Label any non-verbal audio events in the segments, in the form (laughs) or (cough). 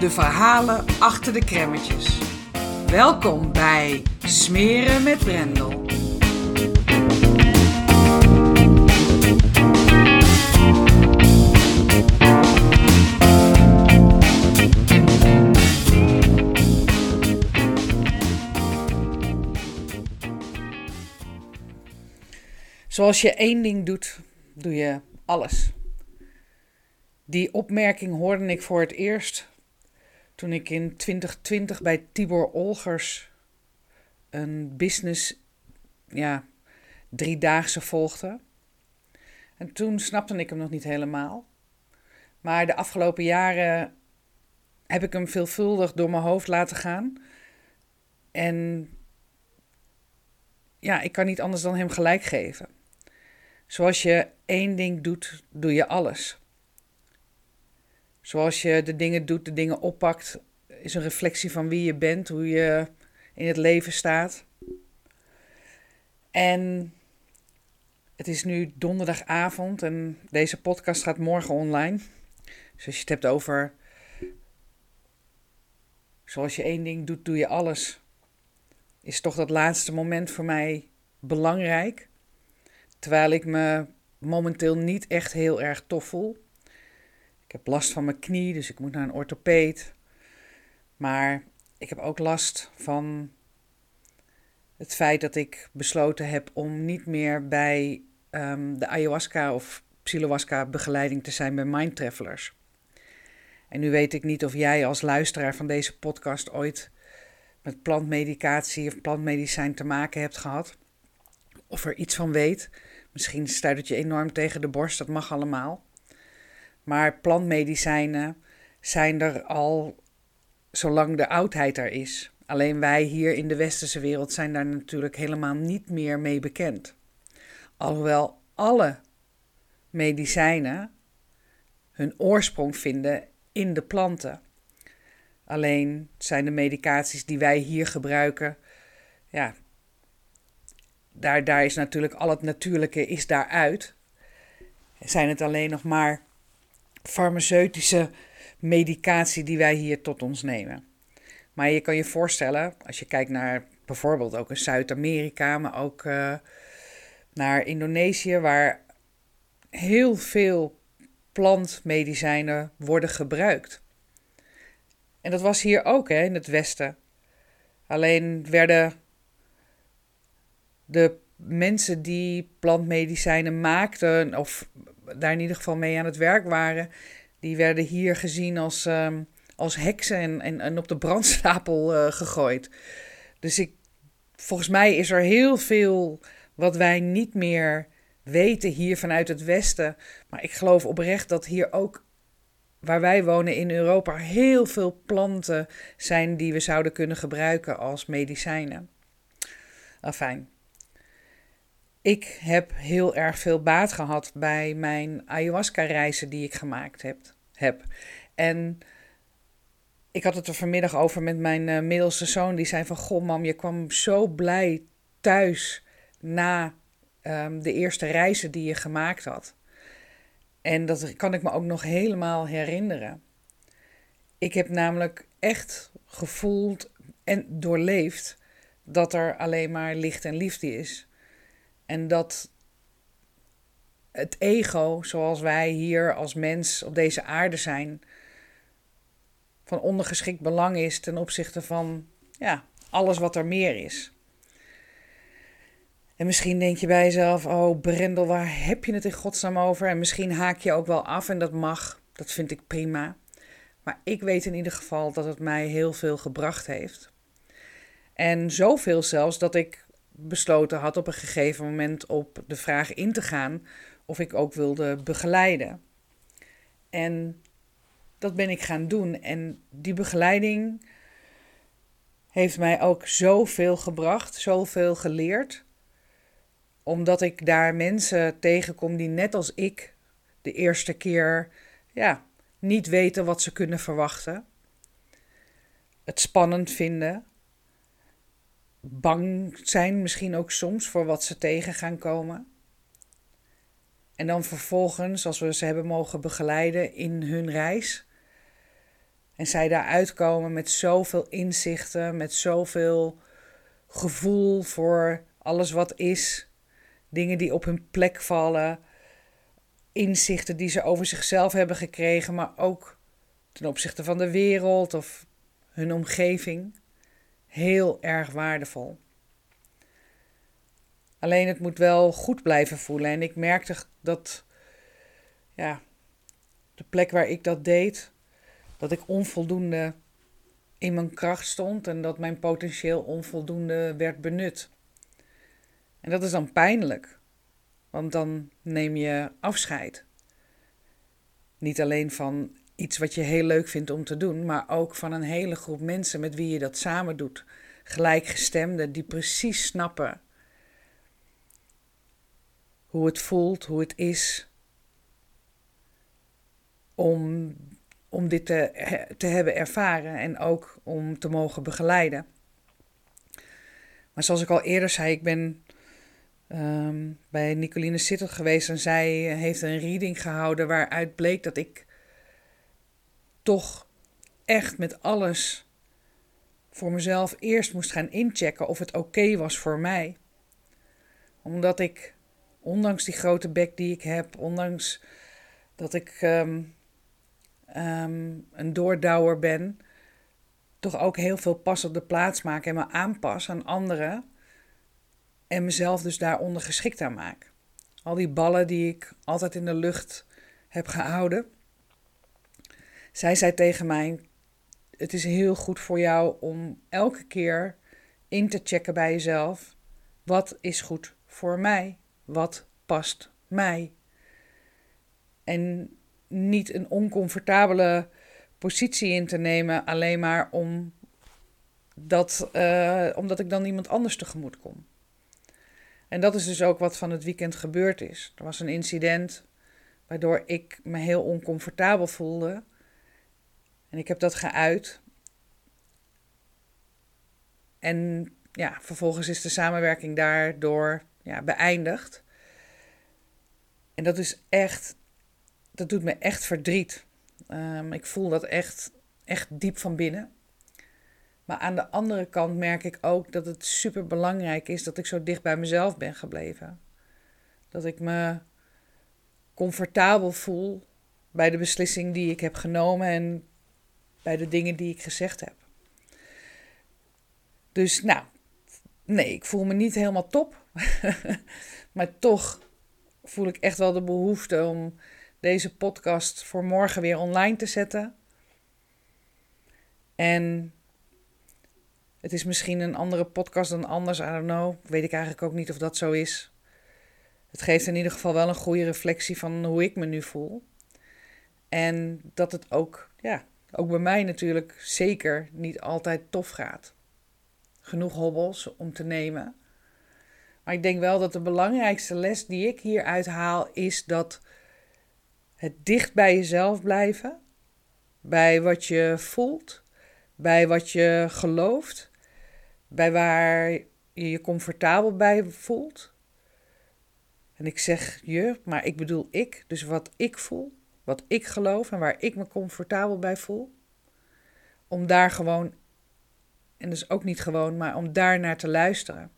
de verhalen achter de kremmetjes. Welkom bij Smeren met Brendel. Zoals je één ding doet, doe je alles. Die opmerking hoorde ik voor het eerst toen ik in 2020 bij Tibor Olgers een business, ja, driedaagse volgde. En toen snapte ik hem nog niet helemaal. Maar de afgelopen jaren heb ik hem veelvuldig door mijn hoofd laten gaan. En ja, ik kan niet anders dan hem gelijk geven. Zoals je één ding doet, doe je alles. Zoals je de dingen doet, de dingen oppakt, is een reflectie van wie je bent, hoe je in het leven staat. En het is nu donderdagavond en deze podcast gaat morgen online. Dus als je het hebt over zoals je één ding doet, doe je alles. Is toch dat laatste moment voor mij belangrijk. Terwijl ik me momenteel niet echt heel erg tof voel. Ik heb last van mijn knie, dus ik moet naar een orthopeed. Maar ik heb ook last van het feit dat ik besloten heb om niet meer bij um, de ayahuasca of psilohuasca begeleiding te zijn bij Mind Travelers. En nu weet ik niet of jij als luisteraar van deze podcast ooit met plantmedicatie of plantmedicijn te maken hebt gehad. Of er iets van weet. Misschien stuit het je enorm tegen de borst, dat mag allemaal. Maar plantmedicijnen zijn er al zolang de oudheid er is. Alleen wij hier in de westerse wereld zijn daar natuurlijk helemaal niet meer mee bekend. Alhoewel alle medicijnen hun oorsprong vinden in de planten. Alleen zijn de medicaties die wij hier gebruiken, ja, daar, daar is natuurlijk al het natuurlijke is daaruit. Zijn het alleen nog maar farmaceutische medicatie die wij hier tot ons nemen. Maar je kan je voorstellen, als je kijkt naar bijvoorbeeld ook in Zuid-Amerika, maar ook uh, naar Indonesië, waar heel veel plantmedicijnen worden gebruikt. En dat was hier ook hè, in het Westen. Alleen werden de mensen die plantmedicijnen maakten, of daar in ieder geval mee aan het werk waren, die werden hier gezien als, uh, als heksen en, en, en, op de brandstapel uh, gegooid. Dus ik, volgens mij is er heel veel wat wij niet meer weten hier vanuit het Westen. Maar ik geloof oprecht dat hier ook, waar wij wonen in Europa, heel veel planten zijn die we zouden kunnen gebruiken als medicijnen. Enfin, ik heb heel erg veel baat gehad bij mijn ayahuasca-reizen die ik gemaakt heb. En ik had het er vanmiddag over met mijn uh, middelste zoon. Die zei van, goh mam, je kwam zo blij thuis na um, de eerste reizen die je gemaakt had. En dat kan ik me ook nog helemaal herinneren. Ik heb namelijk echt gevoeld en doorleefd dat er alleen maar licht en liefde is. En dat het ego, zoals wij hier als mens op deze aarde zijn, van ondergeschikt belang is ten opzichte van ja, alles wat er meer is. En misschien denk je bij jezelf: Oh, Brendel, waar heb je het in godsnaam over? En misschien haak je ook wel af en dat mag. Dat vind ik prima. Maar ik weet in ieder geval dat het mij heel veel gebracht heeft. En zoveel zelfs dat ik besloten had op een gegeven moment op de vraag in te gaan of ik ook wilde begeleiden. En dat ben ik gaan doen. En die begeleiding heeft mij ook zoveel gebracht, zoveel geleerd. Omdat ik daar mensen tegenkom die net als ik de eerste keer ja, niet weten wat ze kunnen verwachten. Het spannend vinden. Bang zijn misschien ook soms voor wat ze tegen gaan komen. En dan vervolgens, als we ze hebben mogen begeleiden in hun reis. En zij daar uitkomen met zoveel inzichten, met zoveel gevoel voor alles wat is. Dingen die op hun plek vallen. Inzichten die ze over zichzelf hebben gekregen, maar ook ten opzichte van de wereld of hun omgeving. Heel erg waardevol. Alleen het moet wel goed blijven voelen. En ik merkte dat, ja, de plek waar ik dat deed, dat ik onvoldoende in mijn kracht stond en dat mijn potentieel onvoldoende werd benut. En dat is dan pijnlijk, want dan neem je afscheid. Niet alleen van iets wat je heel leuk vindt om te doen, maar ook van een hele groep mensen met wie je dat samen doet. Gelijkgestemden die precies snappen hoe het voelt, hoe het is om, om dit te, te hebben ervaren en ook om te mogen begeleiden. Maar zoals ik al eerder zei, ik ben ehm, bij Nicoline Sitter geweest en zij heeft een reading gehouden waaruit bleek dat ik toch echt met alles voor mezelf eerst moest gaan inchecken of het oké was voor mij. Omdat ik ondanks die grote bek die ik heb, ondanks dat ik ehm, ehm, een doordouwer ben, toch ook heel veel pas op de plaats maak en me aanpas aan anderen en mezelf dus daaronder geschikt aan maak. Al die ballen die ik altijd in de lucht heb gehouden. Zij zei tegen mij: Het is heel goed voor jou om elke keer in te checken bij jezelf: wat is goed voor mij? wat past mij. En niet een oncomfortabele positie in te nemen, alleen maar om dat, uh, omdat ik dan iemand anders tegemoet kom. En dat is dus ook wat van het weekend gebeurd is. Er was een incident waardoor ik me heel oncomfortabel voelde. En ik heb dat geuit. En ja, vervolgens is de samenwerking daardoor ja, beëindigd. En dat is echt, dat doet me echt verdriet. Um, ik voel dat echt, echt diep van binnen. Maar aan de andere kant merk ik ook dat het super belangrijk is dat ik zo dicht bij mezelf ben gebleven. Dat ik me comfortabel voel bij de beslissing die ik heb genomen en bij de dingen die ik gezegd heb. Dus nou, nee, ik voel me niet helemaal top. (laughs) maar toch voel ik echt wel de behoefte om deze podcast voor morgen weer online te zetten. En het is misschien een andere podcast dan anders, I don't know. Weet ik eigenlijk ook niet of dat zo is. Het geeft in ieder geval wel een goede reflectie van hoe ik me nu voel. En dat het ook, ja, ook bij mij natuurlijk zeker niet altijd tof gaat. Genoeg hobbels om te nemen. Maar ik denk wel dat de belangrijkste les die ik hieruit haal is dat het dicht bij jezelf blijven, bij wat je voelt, bij wat je gelooft, bij waar je je comfortabel bij voelt. En ik zeg je, maar ik bedoel ik, dus wat ik voel, wat ik geloof en waar ik me comfortabel bij voel. Om daar gewoon, en dus ook niet gewoon, maar om daar naar te luisteren.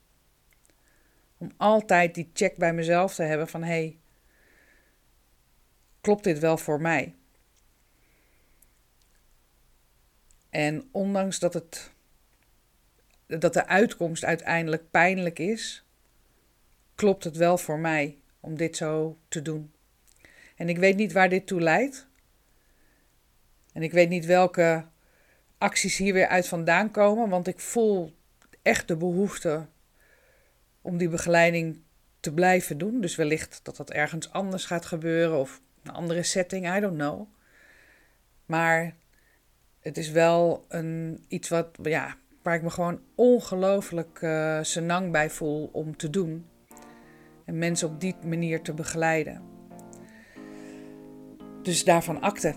Om altijd die check bij mezelf te hebben van hé, hey, klopt dit wel voor mij? En ondanks dat, het, dat de uitkomst uiteindelijk pijnlijk is, klopt het wel voor mij om dit zo te doen. En ik weet niet waar dit toe leidt. En ik weet niet welke acties hier weer uit vandaan komen, want ik voel echt de behoefte om die begeleiding te blijven doen. Dus wellicht dat dat ergens anders gaat gebeuren of een andere setting, I don't know. Maar het is wel een, iets wat, ja, waar ik me gewoon ongelooflijk uh, senang bij voel om te doen. En mensen op die manier te begeleiden. Dus daarvan akte.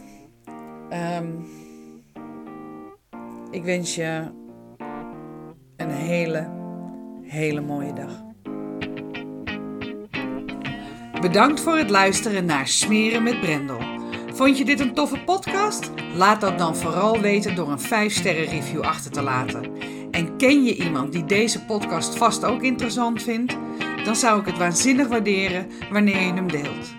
Um, ik wens je een hele, hele mooie dag. Bedankt voor het luisteren naar Smeren met Brendel. Vond je dit een toffe podcast? Laat dat dan vooral weten door een 5-sterren review achter te laten. En ken je iemand die deze podcast vast ook interessant vindt? Dan zou ik het waanzinnig waarderen wanneer je hem deelt.